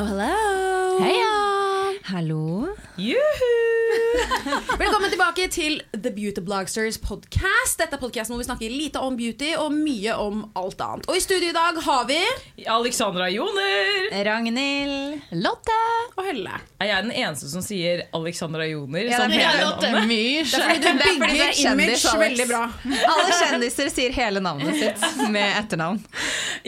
Hello, hello. Heia! Hallo. Juhu! Velkommen tilbake til The Beauty Blogsters podcast. Dette er podcasten hvor vi snakker lite om beauty og mye om alt annet. Og i studio i dag har vi Alexandra Joner. Ragnhild. Lotte. og Helle. Er jeg den eneste som sier Alexandra Joner? Ja, som hele Lotte navnet? Du Det er fordi du bygger er image veldig bra. Alle kjendiser sier hele navnet sitt med etternavn.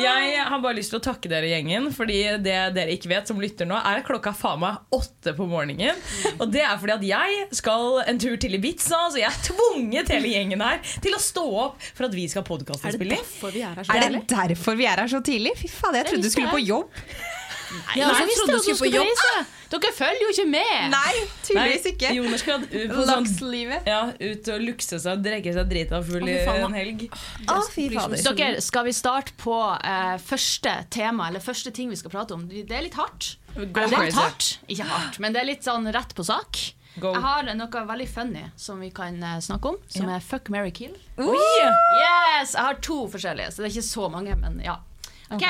Jeg har bare lyst til å takke dere, gjengen. Fordi det dere ikke vet, som lytter nå, er klokka faen meg åtte på morgenen. Og det er fordi at jeg skal en tur til Ibiza, så jeg er tvunget hele gjengen her til å stå opp for at vi skal ha Er det podkastinnspilling. derfor er Er det derfor vi er her så tidlig? Fy faen, jeg trodde du skulle på jobb. Ja, jeg trodde du skulle på jobb. reise. Dere følger jo ikke med. Nei, tydeligvis ikke. Joner skal ut på sånn Lakslivet. ja, ut og lukse seg og drikke seg drita full i en helg. Å, fy fader. Dere, skal vi starte på uh, første tema, eller første ting vi skal prate om? Det er litt hardt. Go det er litt hardt. Ikke hardt, men det er litt sånn rett på sak. Go. Jeg har noe veldig funny som vi kan eh, snakke om, som er fuck, marry, kill. Oi! Yes! Jeg har to forskjellige, så det er ikke så mange, men ja. Ok.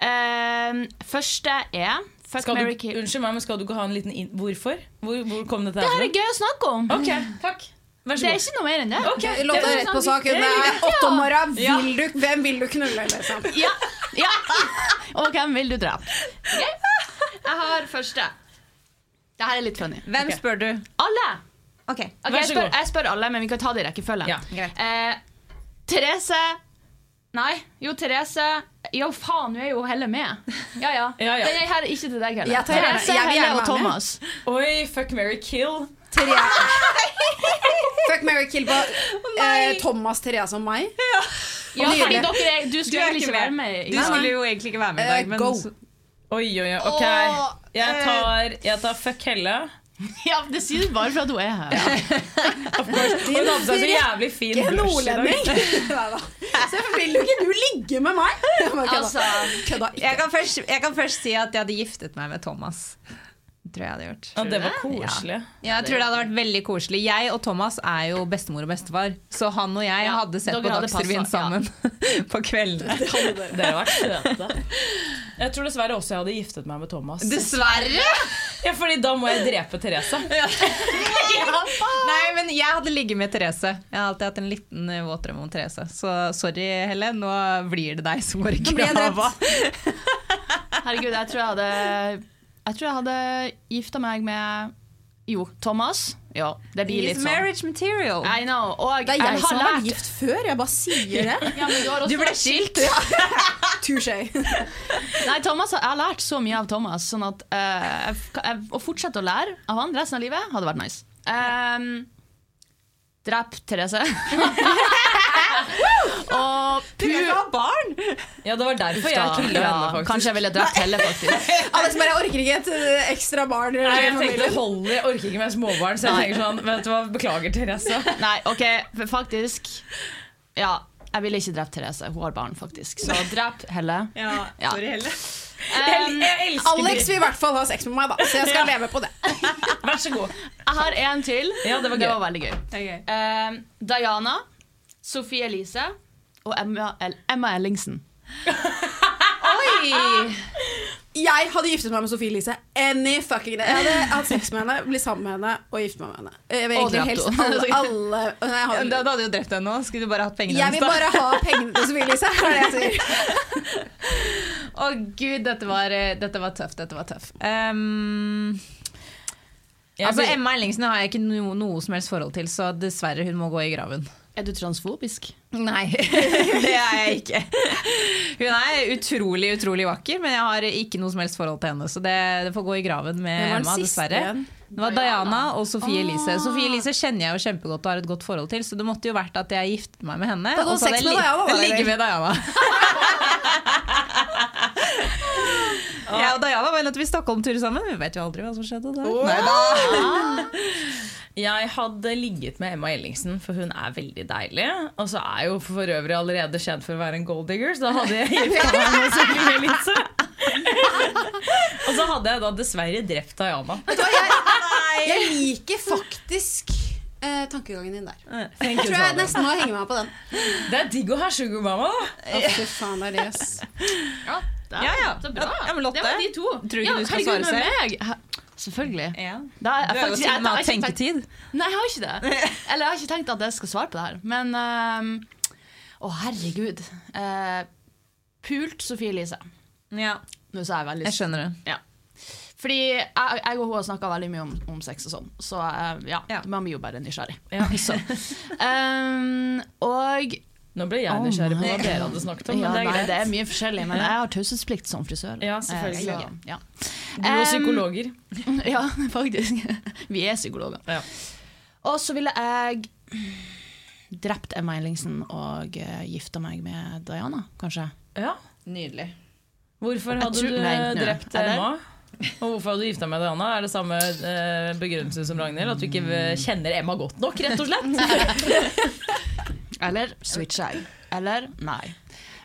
Eh, første er fuck, Skal marry, du, kill. unnskyld meg, men skal du ikke ha en liten inn... Hvorfor? Hvor, hvor kom dette Det her her er gøy å snakke om. Ok, takk. Vær Det er god. ikke noe mer enn det. Okay. Lotte Det er rett på saken. Det det er åtte om morgenen. Ja. Vil du, hvem vil du knulle, liksom? Ja, ja. Og hvem vil du drepe? Okay. Jeg har første. Dette er litt funny. Hvem spør du? Alle. Ok. Okay, Vær jeg, spør, god. jeg spør alle, men vi kan ta det i rekkefølge. Ja. Eh, Therese Nei, jo, Therese Jo, faen, nå er jo Helle med. Ja, ja. Ja, ja. Den her er ikke til deg, Helle. Jeg tar Therese, jeg Helle og. Thomas. Oi, fuck, marry, kill. Fuck, marry, kill på eh, Thomas, Therese og meg. Ja, fordi dere er, du Du skulle er egentlig ikke være med. Du skulle jo egentlig ikke være med i Eh, dag, men go. Oi, oi, oi. Ok. Jeg tar, jeg tar fuck Helle. Ja, Det sier du bare for at hun er her. Ja. Hun hadde seg så jævlig fin blush i dag. Så vil jo ikke du ligge med meg? Altså, jeg kan, først, jeg kan først si at jeg hadde giftet meg med Thomas. Det tror jeg hadde gjort. Ja, det var koselig. Ja, jeg tror det hadde vært veldig koselig. Jeg og Thomas er jo bestemor og bestefar, så han og jeg Ja, hadde sett på Dagsrevyen ja. sammen på kveldene. Dere har vært søte. Jeg tror dessverre også jeg hadde giftet meg med Thomas. Dessverre! Ja, fordi da må jeg drepe Therese. Nei, men jeg hadde ligget med Therese. Jeg har alltid hatt en liten eh, våt drøm om Therese. Så sorry, Helle. Nå blir det deg som går i grava. herregud, jeg tror jeg hadde Jeg tror jeg hadde gifta meg med Jo, Thomas. Ja, det blir litt sånn. marriage material. I know. Og Det er jeg har som har vært gift før. Jeg bare sier det. Ja, men du, har også Du ble skilt. Touché. Nei, Thomas, Jeg har lært så mye av Thomas, sånn at uh, jeg, jeg, å fortsette å lære av han resten av livet hadde vært nice. Um, drep Therese. Og Du vil ikke ha barn! Ja, det var derfor jeg killa ja, henne, faktisk. Kanskje jeg ville drept Helle, faktisk. Alex bare, jeg orker ikke et eh, ekstra barn. Nei, jeg tenkte hold jeg orker ikke med småbarn, så jeg tenker sånn, vet du hva, beklager Therese. Nei, OK, faktisk Ja, jeg ville ikke drept Therese. Hun har barn, faktisk. Så drep Helle. Ja, Ja. sorry, Helle. Jeg, Um, Alex vil i hvert fall ha sex med meg, da, så jeg skal leve på det. Vær så god. jeg har en til. Ja, det var gøy. veldig gøy. Um, Diana, Sophie Elise og Emma, El Emma Ellingsen. Oi! Jeg hadde giftet meg med Sofie Elise. Any fucking day. Jeg hadde hatt sex med henne, blitt sammen med henne og giftet meg med henne. Jeg vil egentlig helst alle, alle nei, hadde, Da hadde du drept henne nå. Skulle du bare hatt pengene jeg vil bare ha pengene til Sofie Elise. er det jeg sier. Å gud, dette var, eh, dette var tøft. Dette var tøft. Um, altså, Emma Ellingsen har jeg ikke no, noe som helst forhold til, så dessverre, hun må gå i graven. Er du transfobisk? Nei, det er jeg ikke. Hun er utrolig utrolig vakker, men jeg har ikke noe som helst forhold til henne. Så det, det får gå i graven med Emma, dessverre. igjen? Det var Diana og Sofie Elise. Sofie Elise kjenner jeg jo kjempegodt og har et godt forhold til, så det måtte jo vært at jeg giftet meg med henne. Da og så hadde med jeg ligget med Diana. Jeg og Diana var nettopp i Stockholm-tur sammen. Vi vet jo aldri hva som skjedde der. Neida. Jeg hadde ligget med Emma Ellingsen, for hun er veldig deilig. Og så er jeg jo for øvrig allerede kjent for å være en golddigger, så da hadde jeg gifta meg med Sofie Elise. og så hadde jeg da dessverre drept Diana. Jeg liker faktisk eh, tankegangen din der. Thank Jeg tror jeg nesten må henge meg på den. Det er digg å ha sugar mama, da. Å, fy faen, det er det, ass. Ja, det er, Ja, ja. Så bra. Ja, men Lotte, det var de to. tror du ikke ja, du skal svare. Hæ? Selvfølgelig. Ja. Da jeg Du er jo til og med å tenke har tenketid. Nei, jeg har ikke det. Eller jeg har ikke tenkt at jeg skal svare på det her. Men ehm, Å, herregud. Uh, pult Sofie Elise. Ja, Nå sa jeg veldig jeg skjønner det. Ja. Fordi jeg, jeg og hun har snakka veldig mye om, om sex og sånn, så uh, ja, Ja. man blir jo bare nysgjerrig. Ja. Ehm, og Nå ble jeg nysgjerrig på hva dere hadde snakket om. ja, men det er nei, greit. det er mye forskjellig, men jeg har taushetsplikt som frisør. Ja, selvfølgelig. Eh, ja. Du er psykologer. Ja, faktisk. Vi er psykologer. Ja. Og så ville jeg drept Emma Ellingsen og uh, gifta meg med Diana, kanskje. Ja. Nydelig. Hvorfor hadde tror- du nei, eh, nei. drept Emma? Og hvorfor hadde du gifta med Diana? Er det samme eh, begrunnelse som Ragnhild? At du ikke eh, kjenner Emma godt nok, rett og slett? Eller switcher jeg. Eller nei.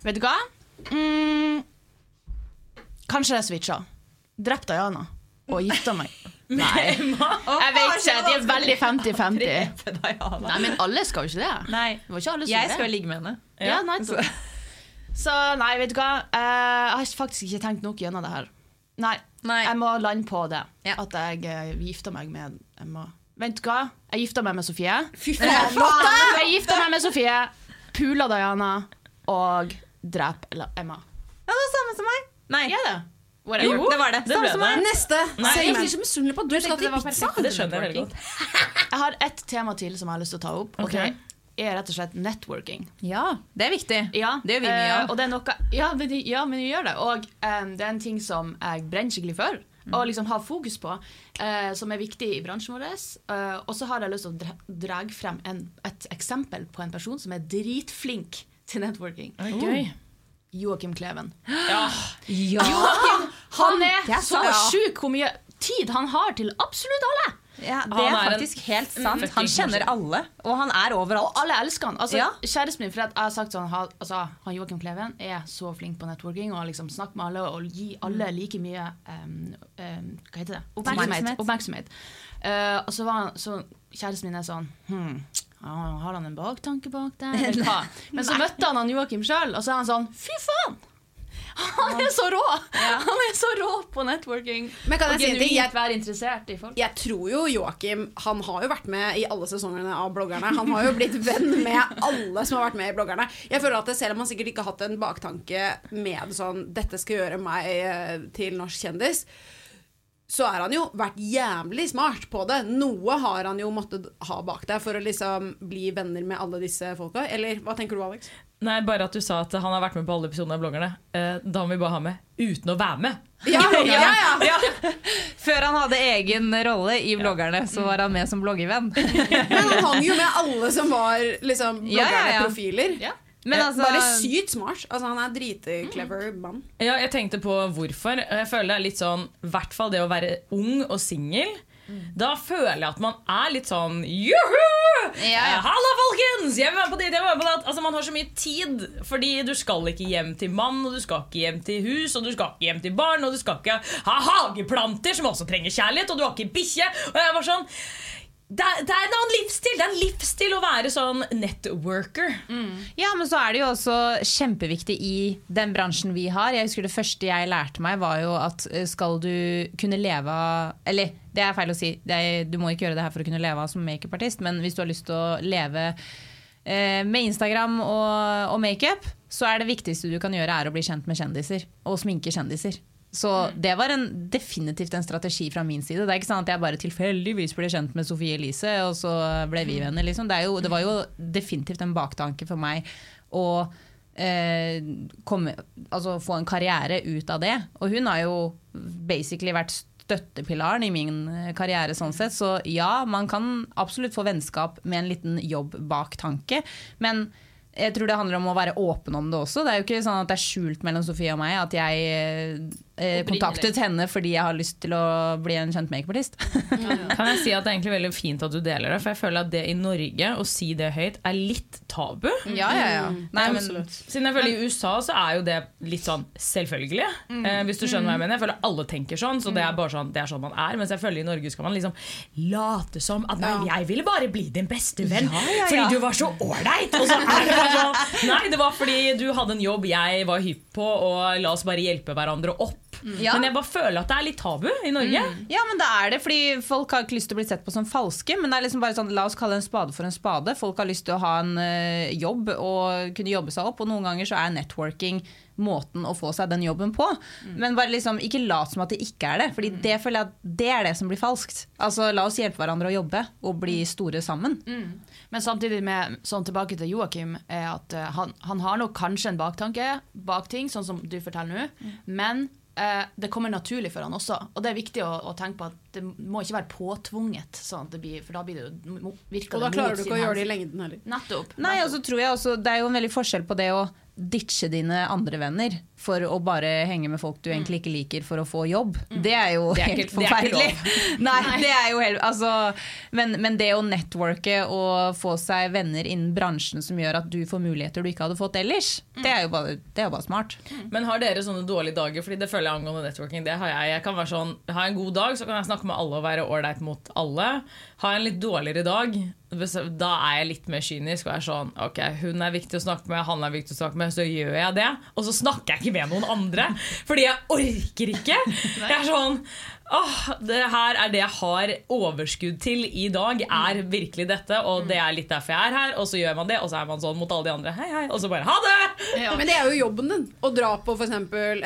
Vet du hva? Mm, kanskje jeg switcha. Drept Diana og gifta meg. Nei. Jeg vet ikke, de er veldig 50-50. Nei, men alle skal jo ikke det. Nei, Det var ikke alle som jeg skal jo ligge med henne. Ja, nei, så. så nei, vet du hva. Eh, jeg har faktisk ikke tenkt nok gjennom det her. Nei, Nei. jeg må lande på det. At jeg gifter meg med Emma. Vent, hva? Jeg gifta meg med Sofie. Fy faen, Jeg gifta meg med Sofie, pula Diana og drep eller Emma. Ja, det var samme som meg. Nei, Ja, det? jo, det var det. det Samme ble som meg. Neste Nei, jeg blir så misunnelig på at du skal til pizza. Det skjønner jeg veldig godt. Jeg har ett tema til som jeg har lyst til å ta opp. Og Ok. det er rett og slett networking. Ja, det er viktig. Ja, Det gjør vi mye eh, av. og det er noe, ja, men, ja, men vi gjør det. Og um, det er en ting som jeg brenner skikkelig for. Mm. Og liksom ha fokus på, eh, som er viktig i bransjen vår. Eh, og så har jeg lyst til å dra, dra frem en, et eksempel på en person som er dritflink til networking. Gøy. Joakim Kleven. Ja. Joakim, han er, er så sjuk hvor mye tid han har til absolutt alle! Ja, det Han er faktisk en helt sant. Han kjenner alle, og han er overalt. alle elsker han. Altså, Ja. Kjæresten min, for jeg har sagt sånn han, altså, han Joakim Kleven er så flink på networking og liksom snakker med alle og gir alle like mye um, um, Hva heter det? Oppmerksomhet. Oppmerksomhet. Uh, og så var han så Kjæresten min er sånn hmm, Har han en baktanke bak der? Men så møtte han han Joakim sjøl, og så er han sånn Fy faen! Han er så rå! Han er så rå på networking. Men kan jeg si en ting? Jeg- være interessert i folk. Jeg tror jo Joakim Han har jo vært med i alle sesongene av bloggerne. Han har jo blitt venn med alle som har vært med i bloggerne. Jeg føler at Selv om han sikkert ikke har hatt en baktanke med sånn 'dette skal gjøre meg eh, til norsk kjendis', så har han jo vært jævlig smart på det. Noe har han jo måttet ha bak deg for å liksom bli venner med alle disse folka. Eller hva tenker du, Alex? Nei, bare at du sa at han har vært med på alle episodene av bloggerne. Eh, da må vi bare ha med uten å være med. Ja, ja, ja. Før han hadde egen rolle i bloggerne, så var han med som bloggervenn. Men han hang jo med alle som var liksom bloggerprofiler. ja, ja. bloggerne-profiler. Ja. Men altså, Bare sykt smart. Altså, han er dritclever mann. Ja, jeg tenkte på hvorfor. Jeg føler det er litt sånn, i hvert fall det å være ung og singel. Da føler jeg at man er litt sånn Juhu! Ja, ja. Eh, Halla, folkens! Jeg vil være på dit, jeg vil være på det. Altså, man har så mye tid. Fordi du skal ikke hjem til mann, og du skal ikke hjem til hus, og du skal ikke hjem til barn, og du skal ikke ha hageplanter som også trenger kjærlighet, og du har ikke bikkje. Og jeg var sånn det er, det er en annen livsstil. Det er en livsstil å være sånn networker. Ja, men så er det jo også kjempeviktig i den bransjen vi har. Jeg husker Det første jeg lærte meg, var jo at eh, skal du kunne leve av Eller det er feil å si, er, du må ikke gjøre det her for å kunne leve av som makeupartist, men hvis du har lyst til å leve eh, med Instagram og, og makeup, så er det viktigste du kan gjøre, er å bli kjent med kjendiser. Og sminke kjendiser. Så det var en, definitivt en strategi fra min side. Det er ikke sånn at jeg bare tilfeldigvis ble kjent med Sofie Elise, og så ble vi venner. Liksom. Det, jo, det var jo definitivt en baktanke for meg å eh, komme, altså få en karriere ut av det. Og hun har jo basically vært støttepilaren i min eh, karriere sånn sett. Så ja, man kan absolutt få vennskap med en liten jobb bak tanke. Men jeg tror det handler om å være åpen om det også. Det er jo ikke sånn at det er skjult mellom Sofie og meg at jeg eh, kontaktet henne fordi jeg har lyst til å bli en kjent makeupartist. Kan jeg si at det er egentlig veldig fint at du deler det, for jeg føler at det i Norge, å si det høyt, er litt tabu. ja, ja, ja. Nei, men, Siden jeg føler I USA så er jo det litt sånn selvfølgelig. Eh, hvis du skjønner hva jeg mener. Jeg føler alle tenker sånn, så det er bare sånn, det er sånn man er. Mens jeg føler i Norge skal man liksom late som at nei, jeg ville bare bli din beste venn Ja, ja, ja. fordi du var så ålreit! Og så er det bare sånn Nei, det var fordi du hadde en jobb jeg var hypp på, og la oss bare hjelpe hverandre opp. Ja. Men jeg bare føler at det er litt tabu i Norge. Ja, men det er det, fordi folk har ikke lyst til å bli sett på som falske. Men det er liksom bare sånn, la oss kalle en spade for en spade. Folk har lyst til å ha en uh, jobb og kunne jobbe seg opp. Og noen ganger så er networking måten å få seg den jobben på. Men bare liksom, ikke lat som at det ikke er det. Fordi det føler jeg at det er det som blir falskt. Altså, La oss hjelpe hverandre å jobbe og bli store sammen. Men samtidig med, sånn tilbake til Joakim, er at uh, han, han har nok kanskje en baktanke bak ting, sånn som du forteller nå, men eh, det kommer naturlig for han også. Og det er viktig å, å tenke på at det må ikke være påtvunget, sånn at det blir, for da blir det jo, virker Og da klarer du ikke å gjøre det i lengden heller. Nettopp. Nei, og så tror jeg også, Det er jo en veldig forskjell på det å ditche dine andre venner for å bare henge med folk du egentlig ikke liker for å få jobb. Det er jo Det er helt er forferdelig. Nei, det er jo helt, altså, men, men det å networke og få seg venner innen bransjen som gjør at du får muligheter du ikke hadde fått ellers, det er jo bare, det er jo bare smart. Men har dere sånne dårlige dager? Fordi det føler jeg angående networking. Det har jeg. Jeg kan være sånn, ha en god dag, så kan jeg snakke med alle og være ålreit mot alle. Har jeg en litt dårligere dag, da er jeg litt mer kynisk og er sånn Ok, hun er viktig å snakke med, han er viktig å snakke med, så gjør jeg det. Og så snakker jeg ikke med noen andre, fordi jeg orker ikke. Jeg er sånn Åh, det her er det jeg har overskudd til i dag, er virkelig dette. Og det er litt derfor jeg er her. Og så gjør man det, og så er man sånn mot alle de andre. Hei, hei. Og så bare ha det! Men det er jo jobben din. Å dra på f.eks.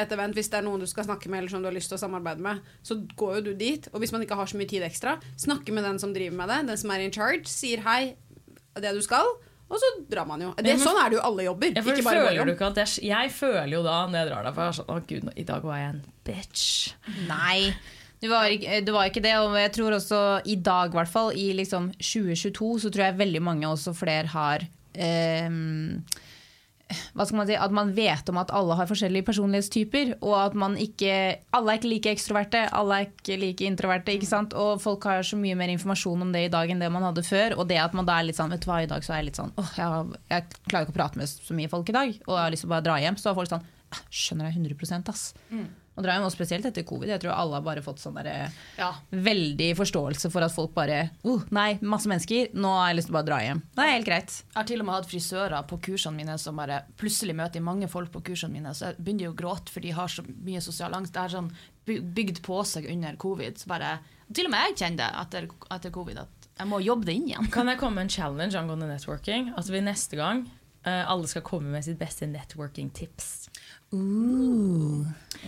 et event hvis det er noen du skal snakke med, eller som du har lyst til å samarbeide med. Så går jo du dit, og hvis man ikke har så mye tid ekstra, snakke med den som driver med det, den som er in charge, sier hei, det du skal, og så drar man jo. Det, sånn er det jo alle jobber. Jeg, ikke bare føler du at jeg, jeg føler jo da når jeg drar derfra er sånn, Å gud, i dag var jeg en bitch. Nei, det var, ikke, det var ikke det. Og jeg tror også i dag, i hvert fall, i liksom 2022, så tror jeg veldig mange også flere har ehm, hva skal man si, At man vet om at alle har forskjellige personlighetstyper. Og at man ikke Alle er ikke like ekstroverte, alle er ikke like introverte. ikke sant? Og folk har så mye mer informasjon om det i dag enn det man hadde før. Og det at man da er litt sånn Vet du hva, i dag så er jeg litt sånn åh, jeg, jeg klarer ikke å prate med så mye folk i dag. Og jeg har lyst til å bare dra hjem. Så har folk sånn «Ah, Skjønner jeg 100 ass. Og det er jo noe spesielt etter covid. Jeg tror alle har bare fått sånn der, Ja. veldig forståelse for at folk bare oh, Nei, masse mennesker, nå har jeg lyst til å bare dra hjem. Det er helt greit. Jeg har til og med hatt frisører på kursene mine som bare plutselig møter mange folk på kursene mine, så jeg begynner jo å gråte for de har så mye sosial angst. Det er sånn bygd på seg under covid. Så bare, til og med jeg kjenner det etter, etter covid, at jeg må jobbe det inn igjen. Kan jeg komme med en challenge angående networking? At vi neste gang uh, alle skal komme med sitt beste networking-tips.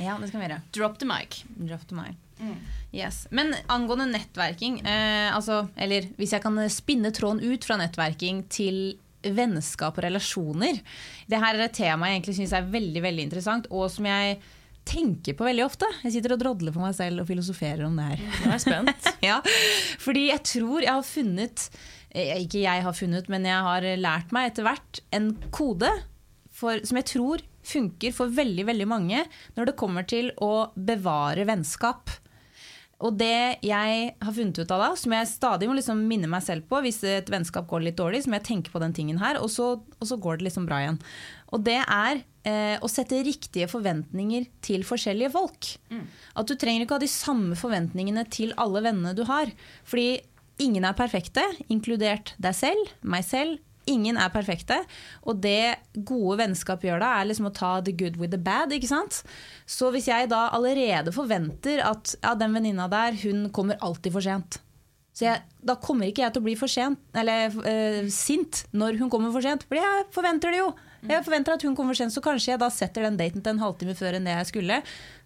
Ja, det skal vi gjøre. Drop the mic. Drop the mic. Mm. Yes. Men angående nettverking, eh, altså, eller hvis jeg kan spinne tråden ut fra nettverking til vennskap og relasjoner Det her er et tema jeg egentlig syns er veldig veldig interessant, og som jeg tenker på veldig ofte. Jeg sitter og drodler for meg selv og filosoferer om det her. Nå er jeg spent. ja, fordi jeg tror jeg har funnet eh, Ikke jeg har funnet, men jeg har lært meg etter hvert en kode for, som jeg tror funker for veldig veldig mange når det kommer til å bevare vennskap. Og det jeg har funnet ut av da, som jeg stadig må liksom minne meg selv på hvis et vennskap går litt dårlig, så må jeg tenke på den tingen her, og så, og så går det liksom bra igjen. Og det er eh, å sette riktige forventninger til forskjellige folk. At du trenger ikke ha de samme forventningene til alle vennene du har. Fordi ingen er perfekte, inkludert deg selv, meg selv. Ingen er perfekte. Og det gode vennskap gjør da, er liksom å ta the good with the bad. ikke sant? Så hvis jeg da allerede forventer at ja, den venninna der, hun kommer alltid for sent. Så jeg, da kommer ikke jeg til å bli for sent, eller uh, sint når hun kommer for sent, for jeg forventer det jo. Jeg forventer at hun kommer for sent, så kanskje jeg da setter den daten til en halvtime før enn det jeg skulle.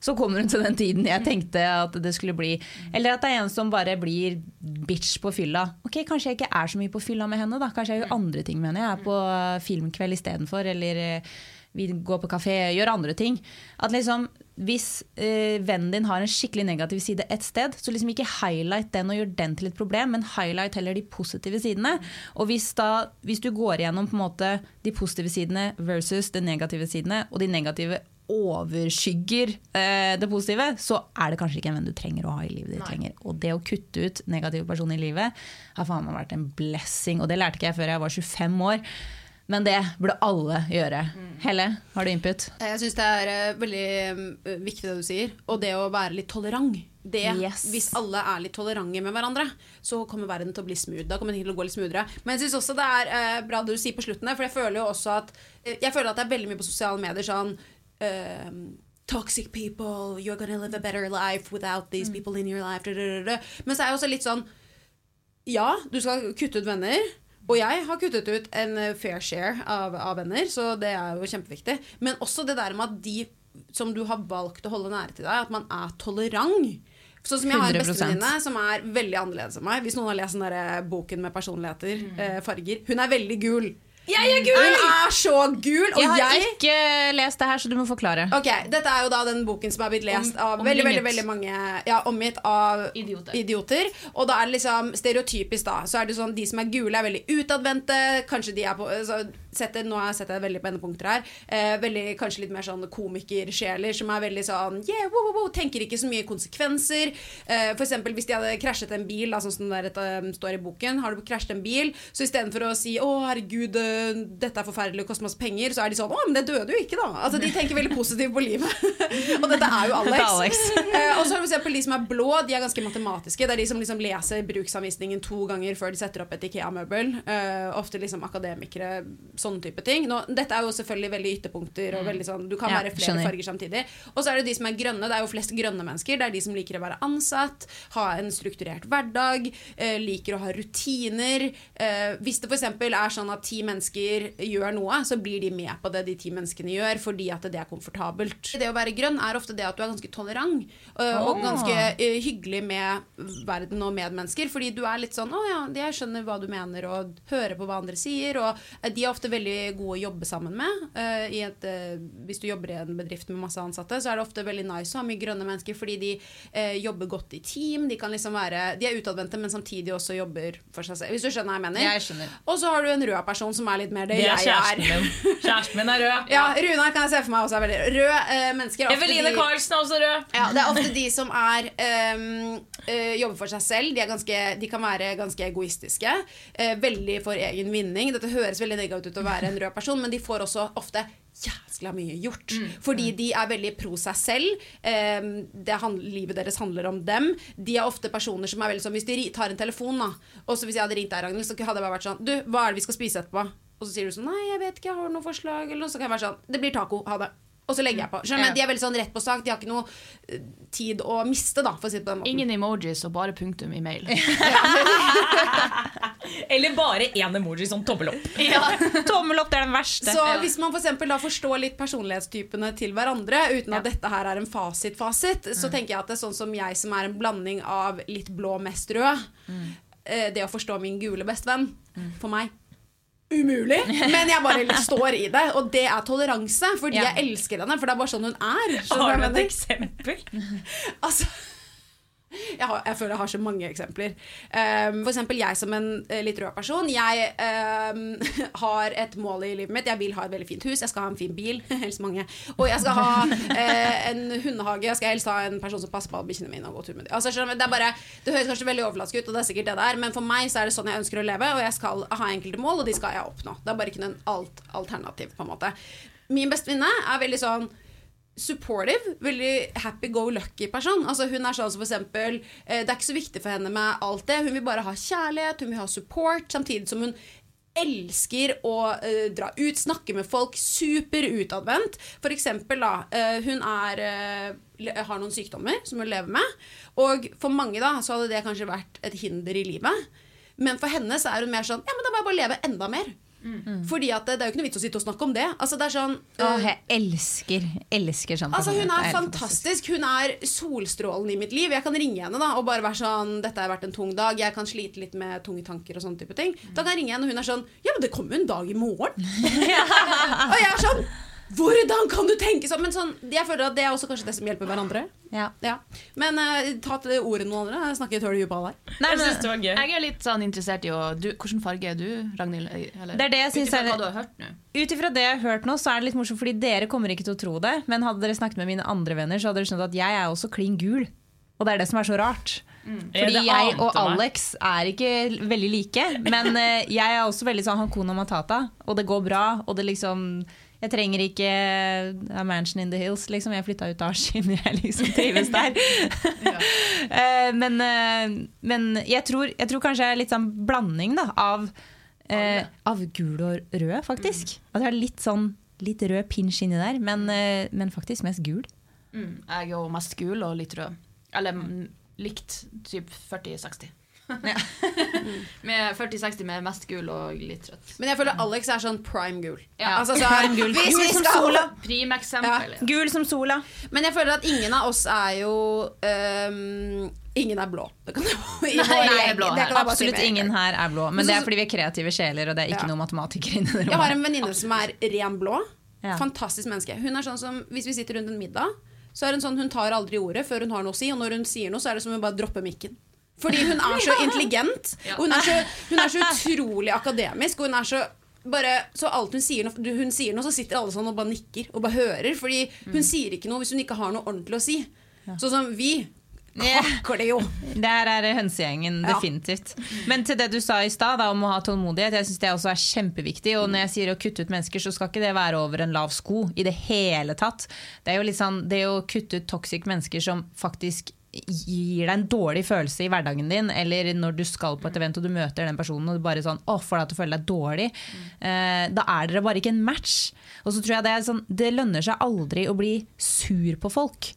Så kommer hun til den tiden jeg tenkte at det skulle bli. Eller at det er en som bare blir bitch på fylla. Ok, Kanskje jeg ikke er så mye på fylla med henne, da. Kanskje jeg gjør andre ting med henne. Jeg er på filmkveld istedenfor, eller eh, vi går på kafé, gjør andre ting. At liksom, Hvis eh, vennen din har en skikkelig negativ side et sted, så liksom ikke highlight den og gjør den til et problem, men highlight heller de positive sidene. Og hvis, da, hvis du går igjennom på en måte de positive sidene versus de negative sidene, og de negative overskygger eh, det positive, så er det kanskje ikke en venn du trenger å ha i livet ditt lenger. Og det å kutte ut negative personer i livet har faen meg vært en blessing. Og det lærte ikke jeg før jeg var 25 år. Men det burde alle gjøre. Helle, har du input? Jeg syns det er eh, veldig eh, viktig det du sier, og det å være litt tolerant. Det, Yes. Hvis alle er litt tolerante med hverandre, så kommer verden til å bli smooth. Da kommer ting til å gå litt smoothere. Men jeg syns også det er eh, bra det du sier på slutten der, for jeg føler jo også at eh, Jeg føler at det er veldig mye på sosiale medier sånn uh, Toxic people, you're gonna live a better life without these people in your life. Men så er det også litt sånn Ja, du skal kutte ut venner. Og jeg har kuttet ut en eh, fair share av, av venner, så det er jo kjempeviktig. Men også det der med at de som du har valgt å holde nære til deg, at man er tolerant. Sånn som jeg har en 100%. bestevenninne som er veldig annerledes enn meg. Hvis noen har lest den der eh, boken med personligheter, eh, farger. Hun er veldig gul. Jeg er Hun er så gul! Og Jeg har jeg ikke lest det her, så du må forklare. Ok, Dette er jo da den boken som er blitt lest Om- av veldig, veldig, veldig mange Ja, omgitt av Idioter. Og da er det liksom stereotypisk, da. Så er det sånn de som er gule, er veldig utadvendte. Kanskje de er på så setter, Nå har jeg veldig på endepunkter her. Eh, veldig, kanskje litt mer sånn komikersjeler som er veldig sånn yeah, wow, wow, wow, Tenker ikke så mye konsekvenser. Eh, eksempel hvis de hadde krasjet en bil, da, sånn som det der, eh, står i boken. Har du krasjet en bil, så istedenfor å si 'Å, herregud, eh, dette er forferdelig koster masse penger', så er de sånn 'Å, men det døde jo ikke', da. Altså, de tenker veldig positivt på livet. og dette er jo Alex. Alex. Eh, og så har du eksempel de som er blå, de er ganske matematiske. Det er de som liksom leser bruksanvisningen to ganger før de setter opp et Ikea-møbel. Eh, ofte liksom akademikere, sånne type ting. Nå, dette er jo selvfølgelig veldig ytterpunkter, og veldig sånn, du kan Ja, være flere skjønner. farger samtidig. Og så er det de som er grønne. Det er jo flest grønne mennesker. Det er de som liker å være ansatt, ha en strukturert hverdag, eh, liker å ha rutiner. Eh, hvis det f.eks. er sånn at ti mennesker gjør noe, så blir de med på det de ti menneskene gjør, fordi at det er komfortabelt. Det å være grønn er ofte det at du er ganske tolerant eh, og ganske eh, hyggelig med verden og medmennesker. Fordi du er litt sånn 'Å ja, jeg skjønner hva du mener', og hører på hva andre sier. Og eh, de er ofte veldig gode å jobbe sammen med. Uh, i et, uh, hvis du jobber i en bedrift med masse ansatte, så er det ofte veldig nice å ha mye grønne mennesker, fordi de eh, jobber godt i team. De kan liksom være De er utadvendte, men samtidig også jobber for seg selv. Hvis du skjønner hva jeg mener? Jeg skjønner. Og så har du en rød person som er litt mer det, Det er jeg er. kjæresten min. Kjæresten min er rød. Ja, Runar kan jeg se for meg også er veldig rød. mennesker er ofte Eveline de- Karlsen er også rød. ja, det er ofte de som er ehm, eh, jobber for seg selv. De, er ganske, de kan være ganske egoistiske. eh, veldig for egen vinning. Dette høres veldig negativt ut å være en rød person, men de får også ofte jæskla mye gjort. Fordi de er veldig pro seg selv. ehm, det hand, livet deres handler om dem. De er ofte personer som er veldig sånn Hvis de tar en telefon, da Og så hvis jeg hadde ringt deg, Ragnhild, så hadde jeg bare vært sånn Du, hva er det vi skal spise etterpå? Og så sier du sånn Nei, jeg vet ikke, jeg har noe forslag, eller noe. Så kan jeg være sånn Det blir taco. Ha det. Og så legger jeg på. Skjønner? Ja. Men De er veldig sånn rett på sak. De har ikke noe eh, tid å miste, da, for å si det på den måten. Ingen emojis og bare punktum i mail. Eller bare én emoji som tommel opp. Ja. Tommel opp, det er den verste. Så hvis man for eksempel da forstår litt personlighetstypene til hverandre, uten at dette her er en fasit-fasit, så tenker jeg at det er sånn som jeg som er en blanding av litt blå, mest rød, mm. det å forstå min gule bestevenn, for meg Umulig, men jeg bare står i det. Og det er toleranse, fordi Ja. jeg elsker henne. For det er bare sånn hun er. Har du et eksempel? Altså jeg, har, jeg føler jeg har så mange eksempler. Um, for eksempel jeg som en uh, litt rød person. Jeg um, har et mål i livet mitt. Jeg vil ha et veldig fint hus. Jeg skal ha en fin bil. Helst mange. Og jeg skal ha uh, en hundehage. Jeg skal helst ha en person som passer på bikkjene mine. og gå tur med dem. Altså, det, det høres kanskje veldig overflatisk ut, og det er sikkert det det er, men for meg så er det sånn jeg ønsker å leve, og jeg skal ha enkelte mål, og de skal jeg oppnå. Det er bare ikke noen alt alternativ, på en måte. Min bestevenninne er veldig sånn supportive, veldig happy-go-lucky person. Altså hun er sånn som for eksempel eh, Det er ikke så viktig for henne med alt det. Hun vil bare ha kjærlighet, hun vil ha support, samtidig som hun elsker å uh, dra ut, snakke med folk. Super utadvendt. For eksempel, da. Uh, hun er uh, har noen sykdommer som hun lever med. Og for mange da, så hadde det kanskje vært et hinder i livet. Men for henne så er hun mer sånn Ja, men da må jeg bare leve enda mer. Fordi at det, det er jo ikke noe vits å sitte og snakke om det. Altså, det er sånn Åh, øh, jeg elsker, elsker sånn Altså Hun er, er fantastisk. Hun er solstrålen i mitt liv. Jeg kan ringe henne da og bare være sånn 'Dette har vært en tung dag. Jeg kan slite litt med tunge tanker og sånne type ting.' Da kan jeg ringe henne, og hun er sånn 'Ja, men det kommer jo en dag i morgen'. og jeg er sånn hvordan kan du tenke sånn? Men sånn, jeg føler at det er også kanskje det som hjelper hverandre. Ja. Ja. Men uh, ta til ordet noen andre. Jeg snakker et hull i huet på deg. Nei, Jeg men, synes det var gøy. Jeg er litt sånn interessert i å du, Hvilken farge er du, Ragnhild? Eller, Det er det jeg synes er- hva du har hørt nå. Ut ifra det jeg har hørt nå, så er det litt morsomt, fordi dere kommer ikke til å tro det. Men hadde dere snakket med mine andre venner, så hadde dere skjønt at jeg er også klin gul. Og det er det som er så rart. Mm. Fordi det jeg og meg. Alex er ikke veldig like. Men eh, jeg er også veldig sånn Hakuna Matata, og det går bra. Og det liksom Jeg trenger ikke a mansion in the hills, liksom. Jeg flytta ut av Askim, jeg liksom trives der. Eh, men, eh, men jeg, tror, jeg tror kanskje jeg er litt sånn blanding da, av, eh, av gul og rød, faktisk. At jeg har litt sånn litt rød pinsj inni der, men, eh, men faktisk mest gul. Mm. Jeg er jo mest gul og litt rød. Eller mm, likt typ 40-60. med 40-60 med mest gul og litt rødt. Men jeg føler Alex er sånn prime gul. Ja. Altså, sånn, gul. hvis Gul som skal- sola. Primeksempel. Ja. Gul som sola. Men jeg føler at ingen av oss er jo um, Ingen er blå. Det kan jeg, Nei, blå Det si Absolutt ingen her er blå, men Men det er fordi vi er kreative sjeler, og det er ikke Ja. noen matematikere inni det Jeg har en venninne som er ren blå. Ja. Fantastisk menneske. Hun er sånn som, Hvis vi sitter rundt en middag, så er hun sånn, hun tar aldri ordet før hun har noe å si, og når hun sier noe, så er det som hun bare dropper mikken. Fordi hun er så intelligent, og hun er så, hun er så utrolig akademisk, og hun er så bare, så alt hun sier, hun sier noe, så sitter alle sånn og bare nikker og bare hører. Fordi hun sier ikke noe hvis hun ikke har noe ordentlig å si. Sånn som vi kakler jo. Det her er hønsegjengen, Ja. definitivt. Men til det du sa i stad om å ha tålmodighet, jeg syns det også er kjempeviktig. Og når jeg sier å kutte ut mennesker, så skal ikke det være over en lav sko i det hele tatt. Det er jo litt sånn, det å kutte ut toxic mennesker som faktisk gir deg en dårlig følelse i hverdagen din, eller når du skal på et event og du møter den personen og du bare sånn, å, får deg til å føle deg dårlig, eh, da er dere bare ikke en match. Og så tror jeg det, er sånn, det lønner seg aldri å bli sur på folk.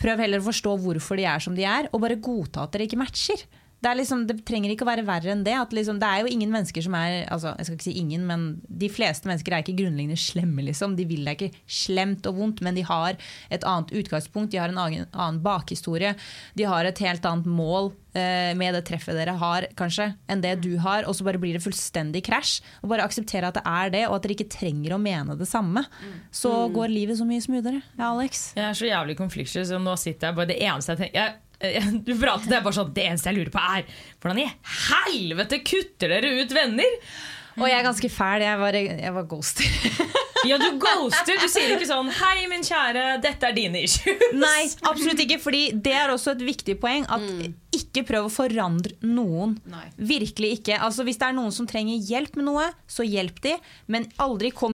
Prøv heller å forstå hvorfor de er som de er, og bare godta at dere ikke matcher. Det, er liksom, det trenger ikke å være verre enn det. At liksom, det er jo ingen mennesker som er altså, Jeg skal ikke si ingen, men de fleste mennesker er ikke grunnleggende slemme. Liksom. De vil deg ikke slemt og vondt, men de har et annet utgangspunkt. De har en annen, bakhistorie. De har et helt annet mål eh, med det treffet dere har, kanskje, enn det du har. Og så bare blir det fullstendig krasj. Og bare akseptere at det er det, og at dere ikke trenger å mene det samme. Så går livet så mye smoothere. Ja, Alex? Jeg er så jævlig konfliktsky, så nå sitter jeg bare Det eneste jeg tenker jeg, Du pratet, det er bare sånn Det eneste jeg lurer på, er hvordan i helvete kutter dere ut venner? Og jeg er ganske fæl. Jeg var, jeg var ghoster. Ja, du ghoster. Du sier ikke sånn 'Hei, min kjære, dette er dine issues'. Nei, absolutt ikke. Fordi det er også et viktig poeng. At ikke prøv å forandre noen. Nei. Virkelig ikke. Altså, hvis det er noen som trenger hjelp med noe, så hjelp de. Men aldri kom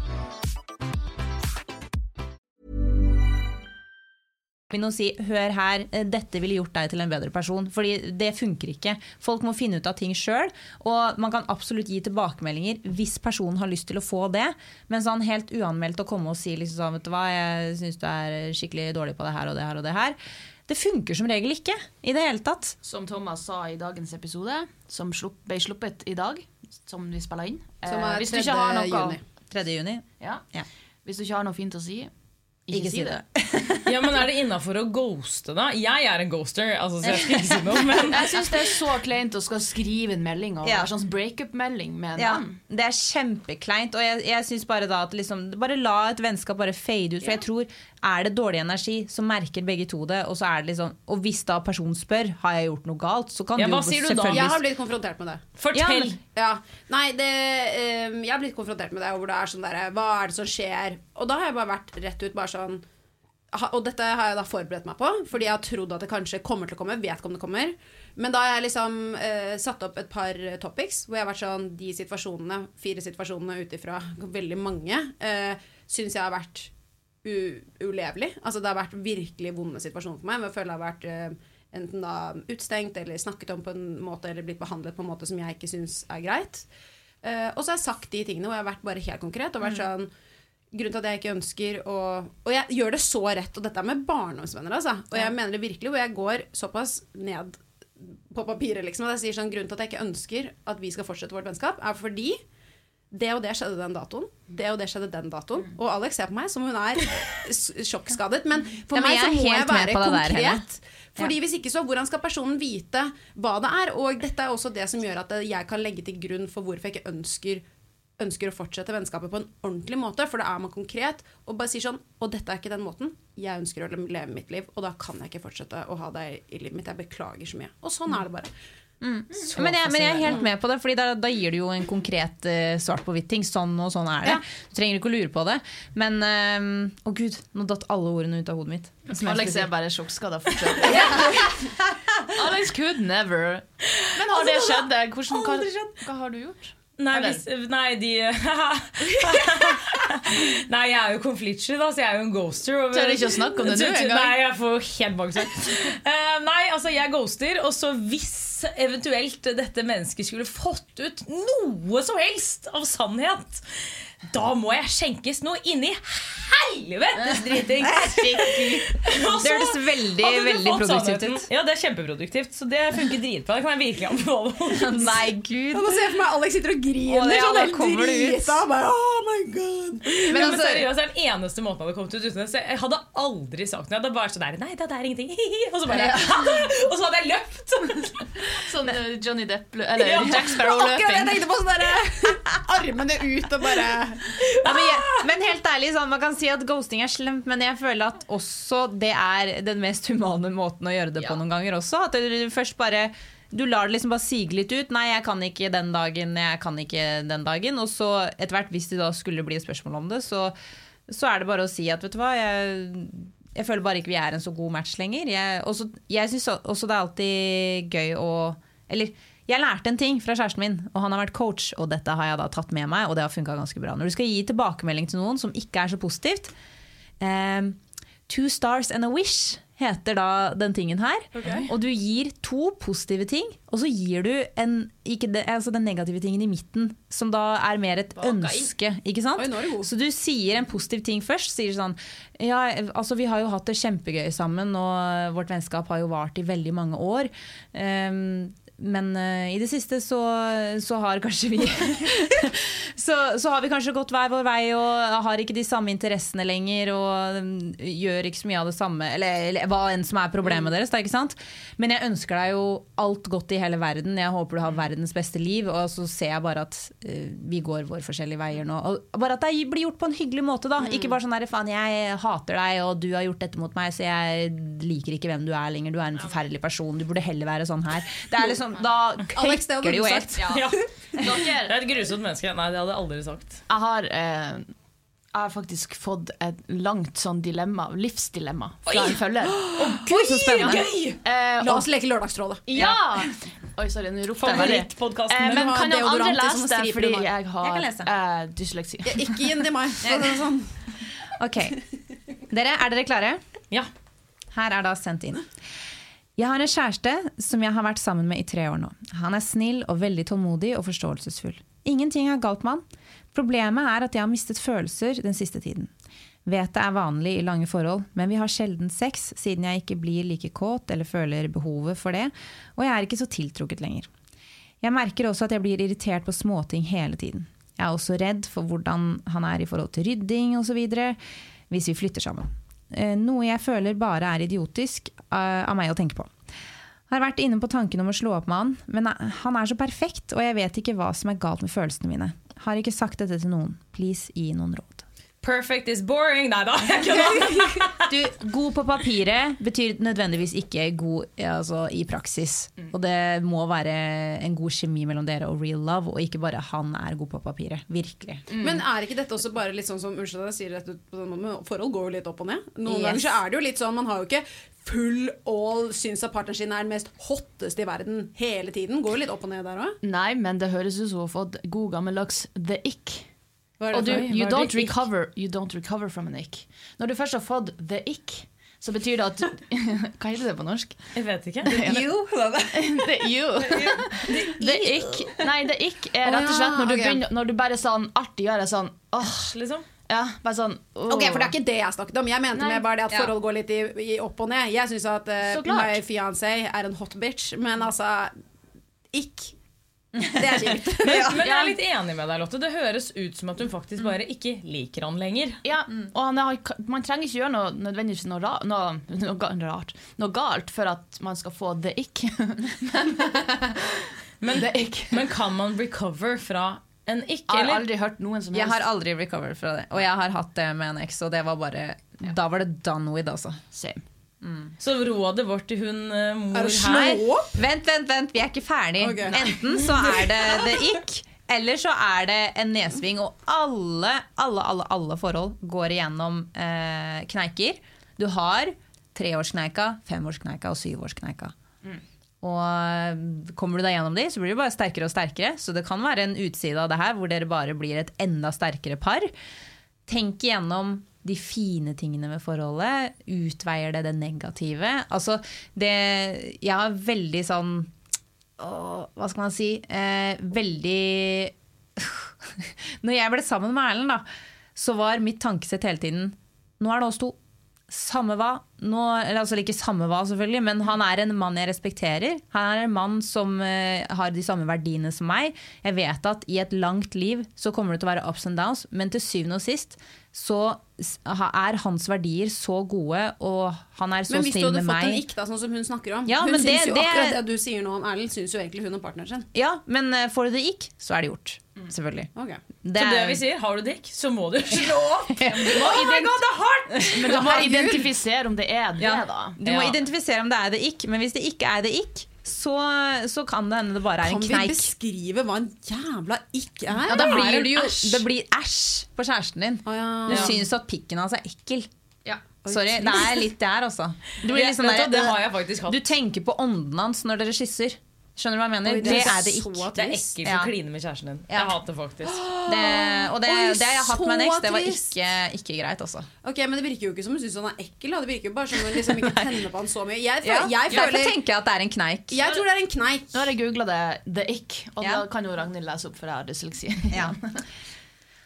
Inn og si 'hør her, eh, dette ville gjort deg til en bedre person'. Fordi det funker ikke. Folk må finne ut av ting sjøl. Og man kan absolutt gi tilbakemeldinger hvis personen har lyst til å få det. Men sånn helt uanmeldt å komme og si liksom sånn, vet du hva, jeg syns du er skikkelig dårlig på det her og det her og det her. Det funker som regel ikke i det hele tatt. Som Thomas sa i dagens episode, som slupp, ble sluppet i dag, som vi spiller inn. Som Eh, er hvis du ikke har noe, juni. 3. juni. Ja. Ja. Hvis du ikke har noe fint å si, Ikke, si det. Ja, men Er det innafor å ghoste, da? Jeg er en ghoster, altså, så jeg skal ikke si noe. Men Jeg syns det er så kleint å skal skrive en melding og Ja. sånn breakup-melding med en Ja, mann. det er kjempekleint. Og jeg, jeg syns bare da at liksom, Bare la et vennskap bare fade ut. For jeg tror er det dårlig energi, så merker begge to det. Og, så er det liksom, og hvis da personen spør har jeg gjort noe galt, så kan Ja, du jo selvfølgelig Jeg har blitt konfrontert med det. fortell! Ja, Ja, nei, det, um, Jeg har blitt konfrontert med det, hvor det er sånn derre Hva er det som skjer? Og da har jeg bare vært rett ut bare sånn Og dette har jeg da forberedt meg på, fordi jeg har trodd at det kanskje kommer til å komme. Vet ikke om det kommer. Men da har jeg liksom eh, satt opp et par topics hvor jeg har vært sånn De situasjonene, fire situasjonene ut ifra veldig mange, uh, syns jeg har vært ulevelig. Altså det har vært virkelig vonde situasjoner for meg. Jeg føler jeg har vært uh, enten da utstengt eller snakket om på en måte eller blitt behandlet på en måte som jeg ikke syns er greit. Uh, og så har jeg sagt de tingene, og jeg har vært bare helt konkret. Og vært sånn Grunnen til at jeg ikke ønsker å Og jeg gjør det så rett, og dette er med barndomsvenner, altså. Og jeg mener det virkelig, hvor jeg går såpass ned på papiret, liksom. Og jeg sier sånn Grunnen til at jeg ikke ønsker at vi skal fortsette vårt vennskap, er fordi det og det skjedde den datoen. Det og det skjedde den datoen. Og Alex ser på meg som hun er sjokkskadet. Men for Ja, men meg så må jeg være konkret. der, fordi. Fordi Hvis ikke så, hvordan skal personen vite hva det er? Og dette er også det som gjør at jeg kan legge til grunn for hvorfor jeg ikke ønsker ønsker å fortsette vennskapet på en ordentlig måte, for da er man konkret og bare sier sånn Og dette er ikke den måten. Jeg ønsker å leve mitt liv, og da kan jeg ikke fortsette å ha deg i livet mitt. Jeg beklager så mye. Og sånn er det bare. Men, jeg, men jeg er helt med på det, Fordi da, da gir du jo en konkret uh, svart på hvitt ting. Sånn og sånn er det. Ja. Du trenger ikke å lure på det. Men eh, Å gud, nå datt alle ordene ut av hodet mitt. Alex er bare sjokkskada fortsatt. Alex could never. Men har det skjedd? Hvordan, hva, hva har du gjort? Nei, hvis, nei, de Nei, jeg er jo konfliktsky, da, så jeg er jo en ghoster. og- Tør ikke å snakke om det nå engang. Nei, jeg får helt bakgrunn. Uh, nei, altså, jeg ghoster, og så hvis eventuelt dette mennesket skulle fått ut noe som helst av sannhet, da må jeg skjenkes noe inni helvetes dritings! Det høres veldig, veldig produktivt ut. Ja, det er kjempeproduktivt, så det funker dritbra. Det kan jeg virkelig anbefale. Nei, gud. Nå ser jeg for meg Alex sitter og griner ja, sånn helt kommer det ut. drita. Bare, oh my god. Men Men altså, seriøst, det er den eneste måten jeg hadde kommet ut uten det. Så jeg hadde aldri sagt noe. Jeg hadde bare sånn der, Nei, det er ingenting. Og så bare Og så hadde jeg løpt. Sånn eh, Johnny Depp eller Ja. Jack Akkurat det jeg tenkte på. Sånn derre armene ut og bare Ja, men, jeg, men helt ærlig, sånn, man kan si at ghosting er slemt, men jeg føler at også det er den mest humane måten å gjøre det på noen ganger også. At du først bare du lar det liksom bare sige litt ut. 'Nei, jeg kan ikke den dagen, jeg kan ikke den dagen.' Og så etter hvert, hvis det da skulle bli spørsmål om det, så, så er det bare å si at vet du hva, jeg, jeg føler bare ikke vi er en så god match lenger. Jeg, også, jeg syns også det er alltid gøy å Eller jeg lærte en ting fra kjæresten min, og han har vært coach, og dette har jeg da tatt med meg, og det har funka ganske bra. Når du skal gi tilbakemelding til noen som ikke er så positivt ehm, Two stars and a wish heter da den tingen her. Og du gir to positive ting, og så gir du en, ikke det, altså den negative tingen i midten, som da er mer et ønske. Ikke sant? Oi. Så du sier en positiv ting først. Sier sånn Ja, altså vi har jo hatt det kjempegøy sammen, og vårt vennskap har jo vart i veldig mange år. Ehm, men uh, i det siste så, så har kanskje vi så, så har vi kanskje gått hver vår vei og har ikke de samme interessene lenger og mm, gjør ikke så mye av det samme, eller, eller hva enn som er problemet deres. Da, ikke sant? Men jeg ønsker deg jo alt godt i hele verden. Jeg håper du har verdens beste liv, og så ser jeg bare at uh, vi går våre forskjellige veier nå. Og bare at det blir gjort på en hyggelig måte, da. Ikke bare sånn herre faen, jeg hater deg, og du har gjort dette mot meg, så jeg liker ikke hvem du er lenger. Du er en forferdelig person. Du burde heller være sånn her. Det er liksom, da Alex, det klikker det jo helt. Ja. Dere, Jeg er et grusomt menneske. Nei, det hadde jeg aldri sagt. jeg har, eh, jeg har faktisk fått et langt sånn dilemma, livsdilemma, fra en følger. Gud, så spennende. Eh, La og, oss leke Lørdagsrådet. ja! Oi, sorry, nå ropte jeg veldig. Favorittpodkasten Eh, men har kan noen deodorant andre sånne lese det, striper fordi jeg har Jeg kan lese. eh, dysleksi. Ikke gi den til meg. for å si det Sånn. Ok, dere, Er dere klare? Ja. Her er da sendt inn. Jeg har en kjæreste som jeg har vært sammen med i tre år nå. Han er snill og veldig tålmodig og forståelsesfull. Ingenting er galt med han. Problemet er at jeg har mistet følelser den siste tiden. Vet det er vanlig i lange forhold, men vi har sjelden sex siden jeg ikke blir like kåt eller føler behovet for det, og jeg er ikke så tiltrukket lenger. Jeg merker også at jeg blir irritert på småting hele tiden. Jeg er også redd for hvordan han er i forhold til rydding osv. hvis vi flytter sammen. Eh, noe jeg føler bare er idiotisk eh, av meg å tenke på. Har vært inne på tanken om å slå opp med han, men eh, han er så perfekt, og jeg vet ikke hva som er galt med følelsene mine. Har ikke sagt dette til noen. Please, gi noen råd. Perfect is boring. Nei da. jeg. Du, god på papiret betyr nødvendigvis ikke god altså, i praksis. Og det må være en god kjemi mellom dere og real love, og ikke bare han er god på papiret. Virkelig. Men er ikke dette også bare litt sånn som Unnskyld at jeg sier dette på den måten, forhold går jo litt opp og ned. Noen Yes. ganger så er det jo litt sånn, man har jo ikke full all syns at partneren sin er den mest hotteste i verden hele tiden. Går jo litt opp og ned der òg. Nei, men det høres ut som hun har fått god gammeldags the ick. Og du, you don't, recover, you don't recover from an ick. Når du først har fått the ick, så betyr det at Hva heter det på norsk? Jeg vet ikke. The you. The ick. Nei, the ick er rett og slett når du, begynner, når du bare sånn artig gjør det sånn åh, Liksom. ja, bare sånn oh. Ok, for det er ikke det jeg snakket om. Jeg mente bare det at forhold går litt i, i opp og ned. Jeg syns at uh, my fiancé er en hot bitch, men altså Ikk. Det er kjipt. Men, men jeg er litt enig med deg, Lotte. Det høres ut som at hun faktisk bare ikke liker han lenger. Ja, og han har, man trenger ikke gjøre noe nødvendigvis noe, ra, noe, noe rart Noe galt for at man skal få the ick. Men, men, men kan man recover fra en ikk? Jeg har aldri hørt noen som helst Jeg har aldri recovered fra det. Og jeg har hatt det med en eks, og det var bare Da var det done with, altså. Same. Så rådet vårt til hun eh, mor Er her? Vent, vent, vent, vi er ikke ferdig. Okay, Enten så er det det ikk, eller så er det en nedsving. Og alle, alle, alle, alle forhold går igjennom eh, kneiker. Du har treårskneika, femårskneika og syvårskneika. Og eh, kommer du deg gjennom de, så blir du bare sterkere og sterkere. Så det kan være en utside av det her hvor dere bare blir et enda sterkere par. Tenk igjennom de fine tingene med forholdet. Utveier det det negative. Altså, det Jeg har veldig sånn åh, Hva skal man si? Eh, veldig Når jeg ble sammen med Erlend, da, så var mitt tankesett hele tiden Nå er det oss to. Samme hva. Nå, altså ikke samme hva, selvfølgelig, men han er en mann jeg respekterer. Han er en mann som eh, har de samme verdiene som meg. Jeg vet at i et langt liv så kommer det til å være ups and downs, men til syvende og sist så er hans verdier så gode, og han er så snill med meg. Men hvis du hadde fått en ikke ikk, da, sånn som hun snakker om Ja, Hun syns det- jo det- akkurat det du sier nå om Erlend, syns jo egentlig hun om partneren sin. Ja, men eh, får du det ikke, så er det gjort. Selvfølgelig. Okay. Det Så det er- vi sier, har du dick, så må du slå opp! Oh my God, det er hardt! Men du må identifisere om det er det, Ja. da. Du må Ja. identifisere om det er det ikke, men hvis det ikke er det ikke, så, så kan det hende det bare er Kan en vi beskrive hva en jævla ikk er? Ja, da blir det jo. Det blir æsj på kjæresten din. Oh, ja. Du Ja. syns at pikken hans er ekkel. Ja. Sorry, det er litt der, altså. Du, liksom, Det, det har jeg faktisk hatt. du tenker på ånden hans når dere kysser. Skjønner du hva jeg mener? Oi, det, er det ikke. Det er ekkelt Ja. å kline med kjæresten din. Ja. Jeg hater faktisk. Det, og det, Oi, det har jeg hatt med en eks. Det var ikke, ikke greit, altså. Ok, Men det virker jo ikke som hun syns han er ekkel. Da. Det virker jo bare som hun liksom ikke tenner på han så mye. Jeg, Ja, føler, jeg, Derfor føler, tenker at det er en kneik. jeg tror det er en kneik. Nå har jeg googla det, the ick, og Ja. da kan jo Ragnhild lese opp, for jeg har dysleksi. Ja.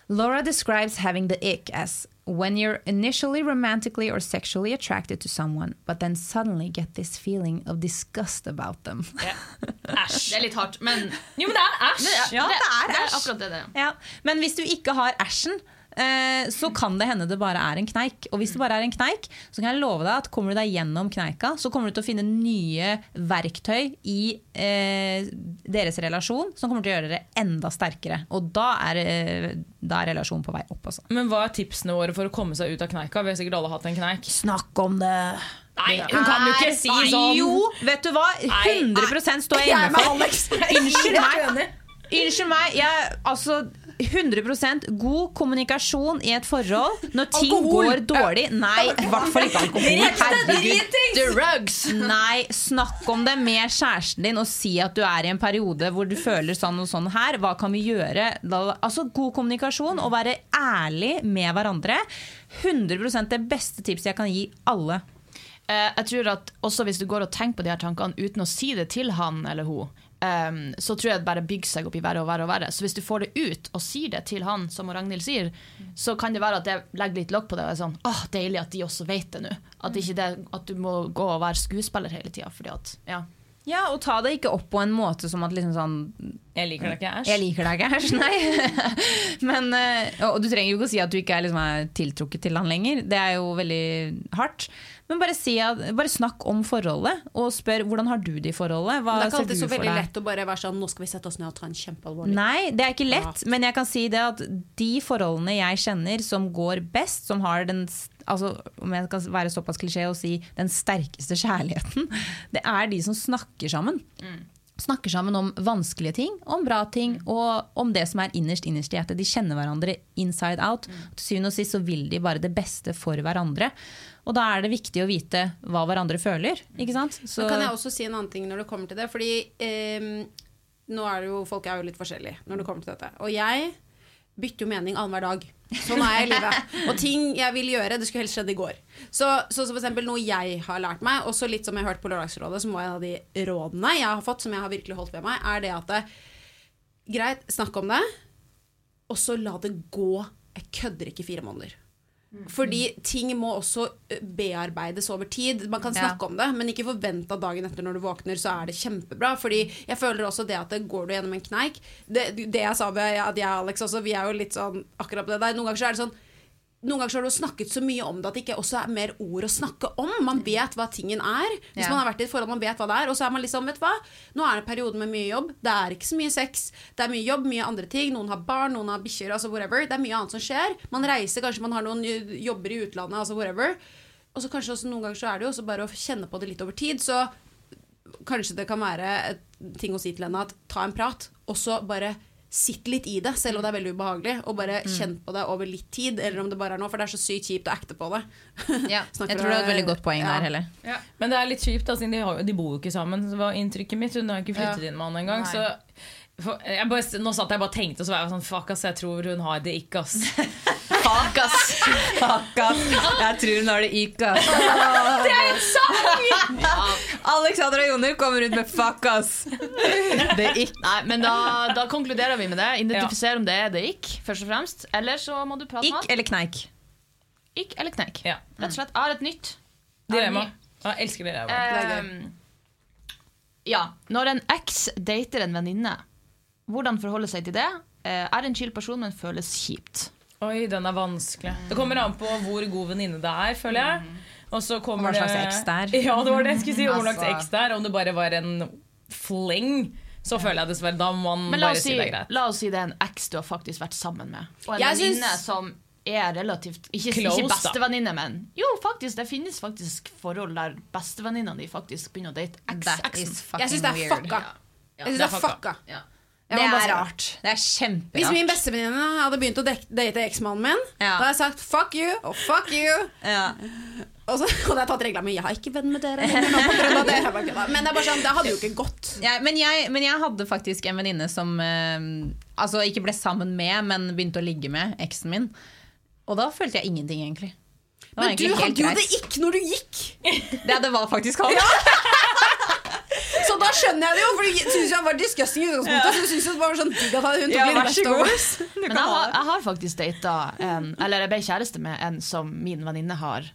Laura describes having the ick as when you're initially romantically or sexually attracted to someone, but then suddenly get this feeling of disgust about them. Æsj. Det er litt hardt, men Jo, men det er æsj! Ja, det er det er æsj. akkurat det det er. Ja. Men hvis du ikke har æsjen, så kan det hende det bare er en kneik. Og hvis det bare er en kneik, så kan jeg love deg at kommer du deg gjennom kneika, så kommer du til å finne nye verktøy i eh, deres relasjon som kommer til å gjøre dere enda sterkere. Og da er, eh, da er relasjonen på vei opp, altså. Men hva er tipsene våre for å komme seg ut av kneika? Vi har sikkert alle hatt en kneik. Snakk om det. Nei, hun kan jo ikke si Nei, sånn! Jo, vet du hva? 100 står jeg inne for. Unnskyld meg. Unnskyld meg. Jeg, altså 100% god kommunikasjon i et forhold når ting Alkohol. går dårlig. Nei, i hvert fall ikke alkohol. Herregud. Drugs! Nei, snakk om det med kjæresten din og si at du er i en periode hvor du føler sånn og sånn her. Hva kan vi gjøre? Altså God kommunikasjon og være ærlig med hverandre. 100% det beste tipset jeg kan gi alle. Eh, jeg tror at også hvis du går og tenker på de her tankene uten å si det til han eller hun, eh, så tror jeg det bare bygger seg opp i verre og verre og verre. Så hvis du får det ut og sier det til han, som Ragnhild sier, så kan det være at det legger litt lokk på det. Og er sånn, åh, Deilig at de også vet det nå. At, ikke det, at du må gå og være skuespiller hele tida. Fordi at, ja. Ja, og ta det ikke opp på en måte som at liksom sånn Jeg liker deg ikke, æsj. Jeg liker deg ikke, æsj. Nei. Men, eh, og du trenger jo ikke å si at du ikke er, liksom, er tiltrukket til han lenger. Det er jo veldig hardt. Men bare, si at, bare snakk om forholdet, og spør hvordan har du det i forholdet. Hva Det er ikke alltid så veldig lett å bare være sånn Nå skal vi sette oss ned og ta en kjempealvorlig Nei, det er ikke lett, men jeg kan si det at de forholdene jeg kjenner som går best, som har den altså, om jeg skal være såpass klisjé og si den sterkeste kjærligheten, det er de som snakker sammen. Snakker sammen om vanskelige ting, om bra ting, og om det som er innerst innerst i hjertet. De kjenner hverandre inside out. Til syvende og sist så vil de bare det beste for hverandre. Og da er det viktig å vite hva hverandre føler. Ikke sant? Så, da kan jeg også si en annen ting når det kommer til det. Fordi eh, nå er det jo, folk er jo litt forskjellige når det kommer til dette. Og jeg bytter jo mening annenhver dag. Sånn er jeg i livet. Og ting jeg vil gjøre, det skulle helst skjedd i går. Så, så, så noe jeg har lært meg, også litt som jeg har hørt på Lørdagsrådet, som var en av de rådene jeg har fått, som jeg har virkelig holdt ved meg, er det at det, Greit, snakk om det, og så la det gå. Jeg kødder ikke fire måneder. Fordi ting må også bearbeides over tid. Man kan Ja. snakke om det, men ikke forvente at dagen etter når du våkner, så er det kjempebra. Fordi jeg føler også det at det går du gjennom en kneik Det, det jeg sa med at jeg og Alex også, vi er jo litt sånn akkurat på det der. Noen ganger så er det sånn noen ganger så har du snakket så mye om det at det ikke også er mer ord å snakke om. Man vet hva tingen er. Hvis Ja. man har vært i et forhold, man vet hva det er. Og så er man liksom, vet du hva, nå er det perioden med mye jobb. Det er ikke så mye sex. Det er mye jobb, mye andre ting. Noen har barn, noen har bikkjer, altså whatever. Det er mye annet som skjer. Man reiser, kanskje man har noen jobber i utlandet, altså whatever. Og så kanskje også noen ganger så er det jo også bare å kjenne på det litt over tid. Så kanskje det kan være et ting å si til henne at ta en prat, og så bare sitt litt i det, selv om det er veldig ubehagelig, og bare kjenn på det over litt tid, eller om det bare er nå, for det er så sykt kjipt å acte på det. ja, jeg tror det er et veldig godt poeng Ja. der, Helle. Men det er litt kjipt, da, siden de, har, de bor jo ikke sammen. Det var inntrykket mitt. Hun har ikke flyttet inn med han engang. Så bare, nå satt jeg bare tenkte, og så var jeg sånn Fuck, ass, jeg tror hun har det ikke, ass. Fuck, ass! Fuck, ass! Jeg tror hun har det ikke, ass. Det er en sang! Alexander og Joner kommer ut med 'fuck, ass'. Det er ikke Nei, men da, da konkluderer vi med det. Identifiser om det er det ikke, først og fremst. Eller så må du prate med Ikk eller kneik. Ikk eller kneik. Ja. Rett og slett. Jeg har et nytt. Dilemma. Jeg elsker dilemma. Um, ja, når en eks dater en venninne, hvordan forholde seg til det? Eh, er en chill person, men føles kjipt. Oi, den er vanskelig. Det kommer an på hvor god venninne det er, føler jeg. Og så kommer Hva slags det- eks det er. Ja, det var det jeg skulle si. Hvor slags Altså. eks det er. Om det bare var en fling, så føler jeg dessverre Da må man bare oss, si si, det er greit. la oss si det er en eks du har faktisk vært sammen med. Og en venninne som er relativt Ikke, Close, ikke bestevenninne, men Jo, faktisk, det finnes faktisk forhold der bestevenninna di faktisk begynner å date fucking Jeg syns det er weird. Ja, Jeg synes det det er fucka. Ja. Det er bare rart. Det er Hvis kjemperart. min bestevenninne hadde begynt å date eksmannen min, Ja. da hadde jeg sagt 'fuck you' og 'fuck you'. Ja. Og så hadde jeg tatt reglene mine. 'Jeg har ikke venn med dere. Men det er bare sånn, det hadde jo ikke gått. Ja, men, jeg, men jeg hadde faktisk en venninne som eh, altså ikke ble sammen med, men begynte å ligge med eksen min. Og da følte jeg ingenting, egentlig. Men du egentlig du hadde jo det ikke når du gikk! Det, det var faktisk han. Da skjønner jeg det jo, for du syns han var disgusting i utgangspunktet. Så synes jo det var sånn digg at hun tok Ja, litt vær så Men jeg har, jeg har faktisk data en Eller jeg ble kjæreste med en som min venninne har.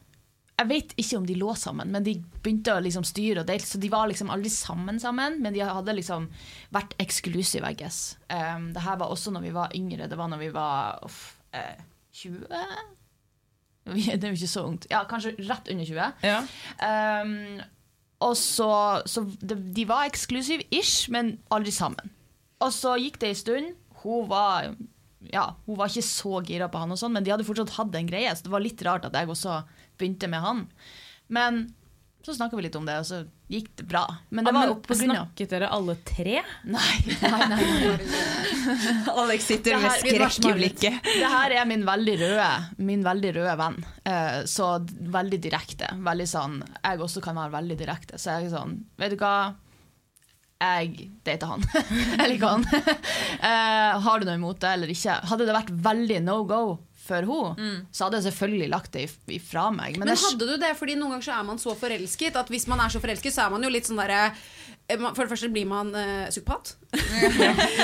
Jeg vet ikke om de lå sammen, men de begynte å liksom styre og dele. Så de var liksom aldri sammen sammen, men de hadde liksom vært exclusive, I guess. Um, det her var også når vi var yngre. Det var når vi var uff, eh, 20? Det er jo ikke så ungt. Ja, kanskje rett under 20. Ja. Um, og så, så de, var eksklusiv-ish, men aldri sammen. Og så gikk det en stund. Hun var, ja, hun var ikke så gira på han, og sånn, men de hadde fortsatt hatt en greie, så det var litt rart at jeg også begynte med han. Men så snakka vi litt om det, og så gikk det bra. Men det var på grunn av Snakket dere alle tre? Nei, nei, nei. nei. Alex sitter her, med her- skrekk i blikket. Det her er min veldig røde Min veldig røde venn. Eh, så veldig direkte. Veldig sånn Jeg også kan være veldig direkte. Så jeg er sånn Vet du hva? Jeg dater han. jeg liker han. uh, har du noe imot det eller ikke? Hadde det vært veldig no go for mm. så hadde jeg selvfølgelig lagt det if- ifra meg. Men, Men hadde du det? Fordi noen ganger så er man så forelsket at hvis man er så forelsket, så er man jo litt sånn derre For det første blir man uh, psykopat.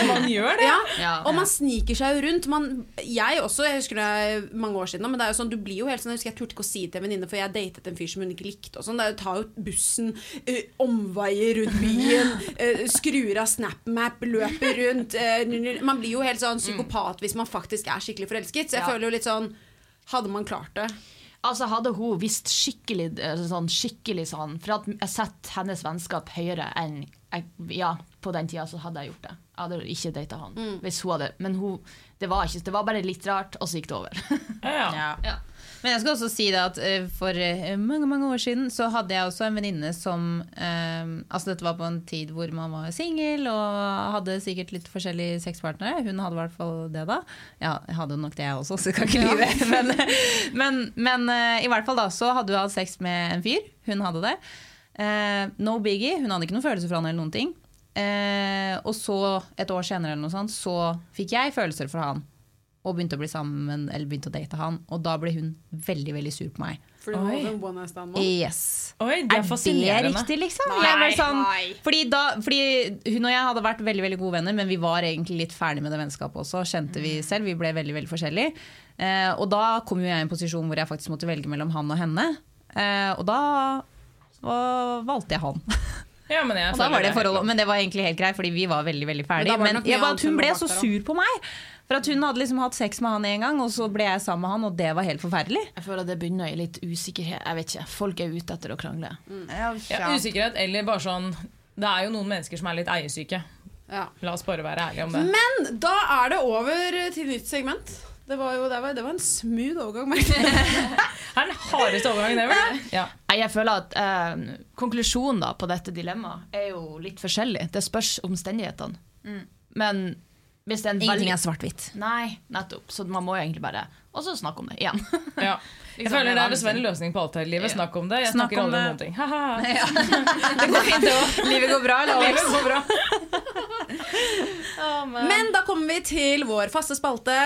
Man gjør det. Ja. Ja. Og man sniker seg jo rundt. Man, jeg også, jeg husker det mange år siden men det er jo sånn, du blir jo helt sånn Jeg husker jeg turte ikke å si det til en venninne, for jeg datet en fyr som hun ikke likte. Og sånn, det er jo- tar jo bussen, uh, omveier rundt byen, uh, skrur av SnapMap, løper rundt. eh, n- man blir jo helt sånn psykopat hvis man faktisk er skikkelig forelsket. Så jeg Ja. føler jo litt sånn Hadde man klart det? Altså Hadde hun visst skikkelig eh, sånn, skikkelig sånn For at jeg setter hennes vennskap høyere enn jeg, Ja, på den tida så hadde jeg gjort det. Jeg hadde ikke data han. Mm. Hvis hun hadde Men hun, det, var ikke, det var bare litt rart, og så gikk det over. Ja. Ja. Ja. Men jeg skal også si det at eh, for eh, mange mange år siden så hadde jeg også en venninne som eh, Altså dette var på en tid hvor man var singel og hadde sikkert litt forskjellige sexpartnere. Hun hadde i hvert fall det da. Ja, jeg hadde nok det jeg også, så jeg kan ikke lyve. Men, men, men eh, i hvert fall da så hadde hun hatt sex med en fyr. Hun hadde det. Eh, no biggie. Hun hadde ikke noen følelser for han eller noen ting. Eh, og så, et år senere eller noe sånt, så fikk jeg følelser for han. Og begynte å bli sammen, eller begynte å date han. Og da ble hun veldig veldig sur på meg. For hun var en one night stand. Yes. Oi, det er Er det riktig, liksom? Nei, jeg sånn, nei. fordi, da, fordi hun og jeg hadde vært veldig veldig gode venner, men vi var egentlig litt ferdig med det vennskapet også, kjente vi selv. Vi ble veldig veldig forskjellige. Eh, og da kom jo jeg i en posisjon hvor jeg faktisk måtte velge mellom han og henne. Eh, og da og valgte jeg han. Ja, men jeg Og da var det forholdet, men det var egentlig helt greit, fordi vi var veldig veldig ferdige. Men, Men, jeg hun ble så sur på meg. For at hun hadde liksom hatt sex med han en gang, og så ble jeg sammen med han, og det var helt forferdelig. Jeg føler at det begynner i litt usikkerhet. Jeg vet ikke, Folk er ute etter å krangle. Ja, usikkerhet, eller bare sånn Det er jo noen mennesker som er litt eiesyke. Ja. La oss bare være ærlige om det. Men da er det over til nytt segment. Det var jo det var, det var en smooth overgang. Det er den hardeste overgangen ever. Ja. Jeg føler at eh, Konklusjonen da på dette dilemmaet er jo litt forskjellig. Det spørs omstendighetene. Men hvis det er en Ingenting veldig er svart-hvitt. Nei, nettopp. Så man må jo egentlig bare Og så snakke om det igjen. Ja. Jeg Liksom føler det er dessverre en løsning på alt her i livet. Snakk om det. Jeg Snakk snakker om aldri om noen ting. Ha-ha. Det går fint, det òg. Livet går bra, eller? Livet går bra. Men da kommer vi til vår faste spalte.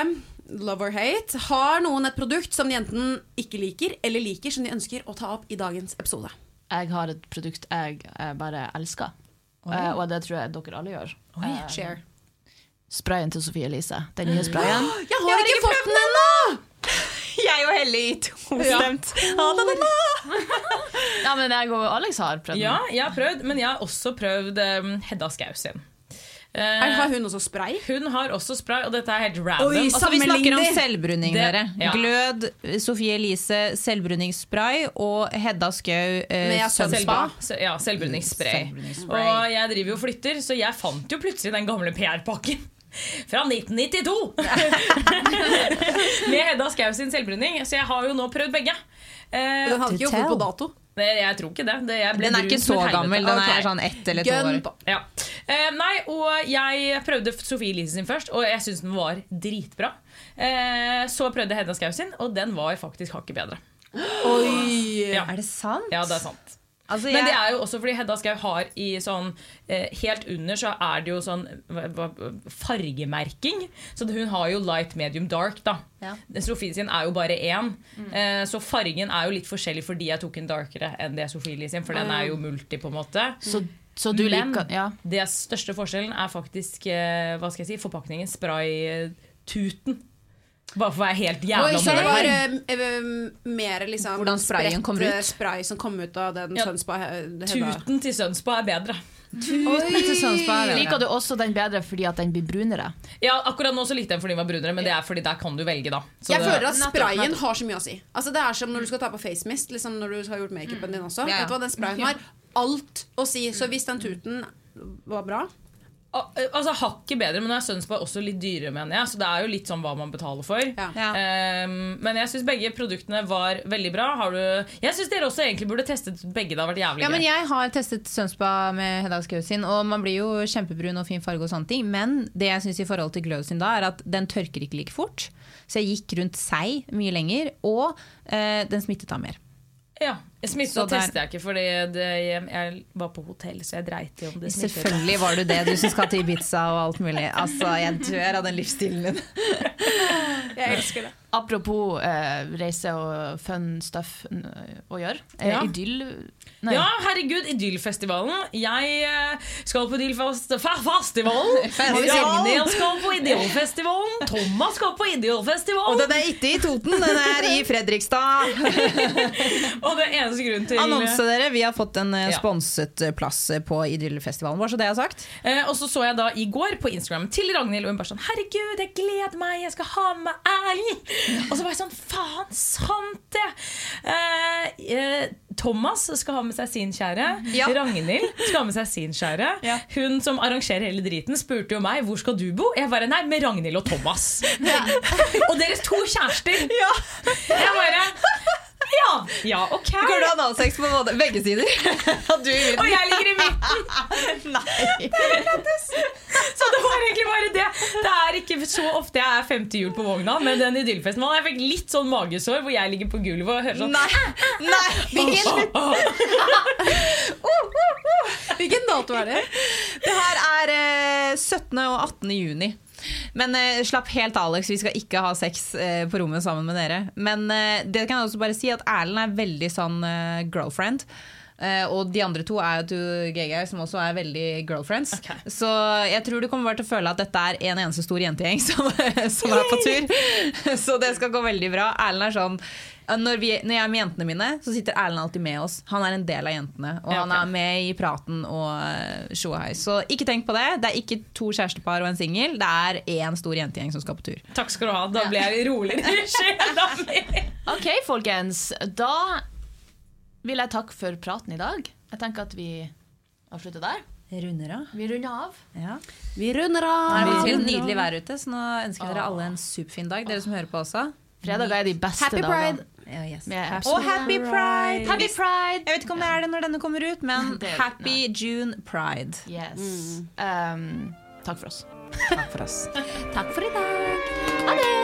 Love or hate. Har noen et produkt som de enten ikke liker eller liker, som de ønsker å ta opp i dagens episode? Jeg har et produkt jeg eh, bare elsker. Oi. og det tror jeg dere alle gjør. Oi, Share. Sprayen til Sofie Elise. Den nye sprayen. Jeg har ikke fått den ennå! Jeg og Helle i tostemt. Ja, men jeg og Alex har prøvd den. Ja, jeg har prøvd, men jeg har også prøvd um, Hedda Skau sin. Eh, Er- Har hun også spray? hun har også spray, og dette er helt random. Oi, Altså, vi snakker om selvbruning, Det- dere. ja. Glød, Sofie Elise selvbruningsspray og Hedda Skau eh, Med Sunspa. Selvbru- se- Ja, selvbruningsspray. Selvbruningsspray. Og jeg driver jo og flytter, så jeg fant jo plutselig den gamle PR-pakken. Fra 1992! Med Hedda Skau sin selvbruning. Så jeg har jo nå prøvd begge. Eh, Den hadde ikke jobbet på dato. Nei, jeg tror ikke det. det jeg ble Den er ikke så gammel, den er sånn ett eller to Gun år. Ja. Eh, nei, og jeg prøvde Sofie Elise sin først, og jeg syns den var dritbra. Eh, så prøvde Hedda Skau sin, og den var faktisk hakket bedre. Oi! Ja. Er det sant? ja, det er sant. Altså, Men det er jo også fordi Hedda Skau har i sånn eh, Helt under så er det jo sånn fargemerking. Så hun har jo light, medium, dark, da. Ja. Sofie sin er jo bare én. Eh, så fargen er jo litt forskjellig fordi jeg tok en darkere enn det Sofie sin, for den er jo multi, på en måte. Så, så du Men liker Ja. det største forskjellen er faktisk eh, hva skal jeg si, forpakningen. Spray-tuten. Bare for å være helt jævla så det var uh, mer liksom Hvordan sprayen kommer ut? eh, spray som kom ut av den Ja. Tuten til Sønspa er bedre. Er. Liker du også den bedre fordi at den blir brunere? Ja, akkurat nå så likte jeg den fordi den var brunere, men det er fordi der kan du velge, da. Så Jeg det- føler at sprayen nettopp. har så mye å si. Altså Det er som når du skal ta på face mist, liksom når du har gjort makeupen din også. Ja, ja. Vet du hva, Den sprayen har alt å si. Så hvis den tuten var bra Altså Hakket bedre, men nå er Sunspa også litt dyrere, mener jeg. Så det er jo litt sånn hva man betaler for. Ja. Ehm, men jeg syns begge produktene var veldig bra. Har du Jeg syns dere også egentlig burde testet begge. Det har vært jævlig Ja, men. Jeg har testet Sunspa med Hedda Skau sin, og man blir jo kjempebrun og fin farge. og sånne ting Men det jeg synes i forhold til Glow sin da, er at den tørker ikke like fort. Så jeg gikk rundt seg mye lenger, og uh, den smittet av mer. Ja, Smitta tester jeg ikke, fordi jeg, var på hotell, så jeg dreit i om det smittet. Selvfølgelig var du det, du som skal til Ibiza og alt mulig. Altså, Jeg dør av den livsstilen din. Jeg elsker det. Apropos eh, reise og fun stuff n- å gjøre. Eh, Ja. Idyll Nei. Ja, herregud, Idyllfestivalen. Jeg eh, skal på Idyllfestivalen. Ragnhild skal på Idyllfestivalen. Thomas skal på Idyllfestivalen. Og den er ikke i Toten, den er i Fredrikstad. Og det er eneste grunn til Annonse dere, vi har fått en eh, Ja. sponset eh, plass på Idyllfestivalen. vår, så det er sagt. Eh, og så så jeg da i går på Instagram til Ragnhild, og hun bare sånn Herregud, jeg gleder meg, jeg skal ha med Erlend! Og så var jeg sånn Faen, sant det! Eh, eh, Thomas skal ha med seg sin kjære. Ja. Ragnhild skal ha med seg sin kjære. Ja. Hun som arrangerer hele driten, spurte jo meg hvor skal du bo. Jeg bare nei, med Ragnhild og Thomas. og deres to kjærester. Jeg bare Ja, ja, ok. Går det analsex på både, begge sider? At du i Og midten? jeg ligger i midten. Så det var egentlig bare det. Det er ikke så ofte jeg er femte hjul på vogna, men den idyllfesten Jeg fikk litt sånn magesår hvor jeg ligger på gulvet og hører sånn Nei! Nei. Hvilken dato er det? Det her er eh, 17. og 18. juni. Men eh, slapp helt Alex. Vi skal ikke ha sex eh, på rommet sammen med dere. Men eh, det kan jeg også bare si at Erlend er veldig sånn eh, girlfriend. Eh, og de andre to er jo to gay-guy som også er veldig girlfriends. Okay. Så jeg tror du kommer bare til å føle at dette er en eneste stor jentegjeng som, som er på tur. Så det skal gå veldig bra. Erlend er sånn når, vi, når jeg er med jentene mine, så sitter Erlend alltid med oss. Han er en del av jentene, og Ja, han er med i praten og uh, tjoahei. Så ikke tenk på det. Det er ikke to kjærestepar og en singel. Det er én stor jentegjeng som skal på tur. Takk skal du ha. Da blir jeg roligere i sjela mi. Ok, folkens. Da vil jeg takke for praten i dag. Jeg tenker at vi avslutter der. Runder av. Vi runder av. Ja. Vi runder Nå er det av. blitt nydelig vær ute, så nå ønsker jeg dere alle en superfin dag. Dere som hører på også. Fredager er de beste Happy dagene. Pride. Yes. Og happy pride! Happy Pride! Jeg vet ikke om det er det når denne kommer ut, men happy June pride. Yes. Um, takk for oss. Takk for oss. Takk for i dag. Ha det!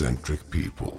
eccentric people.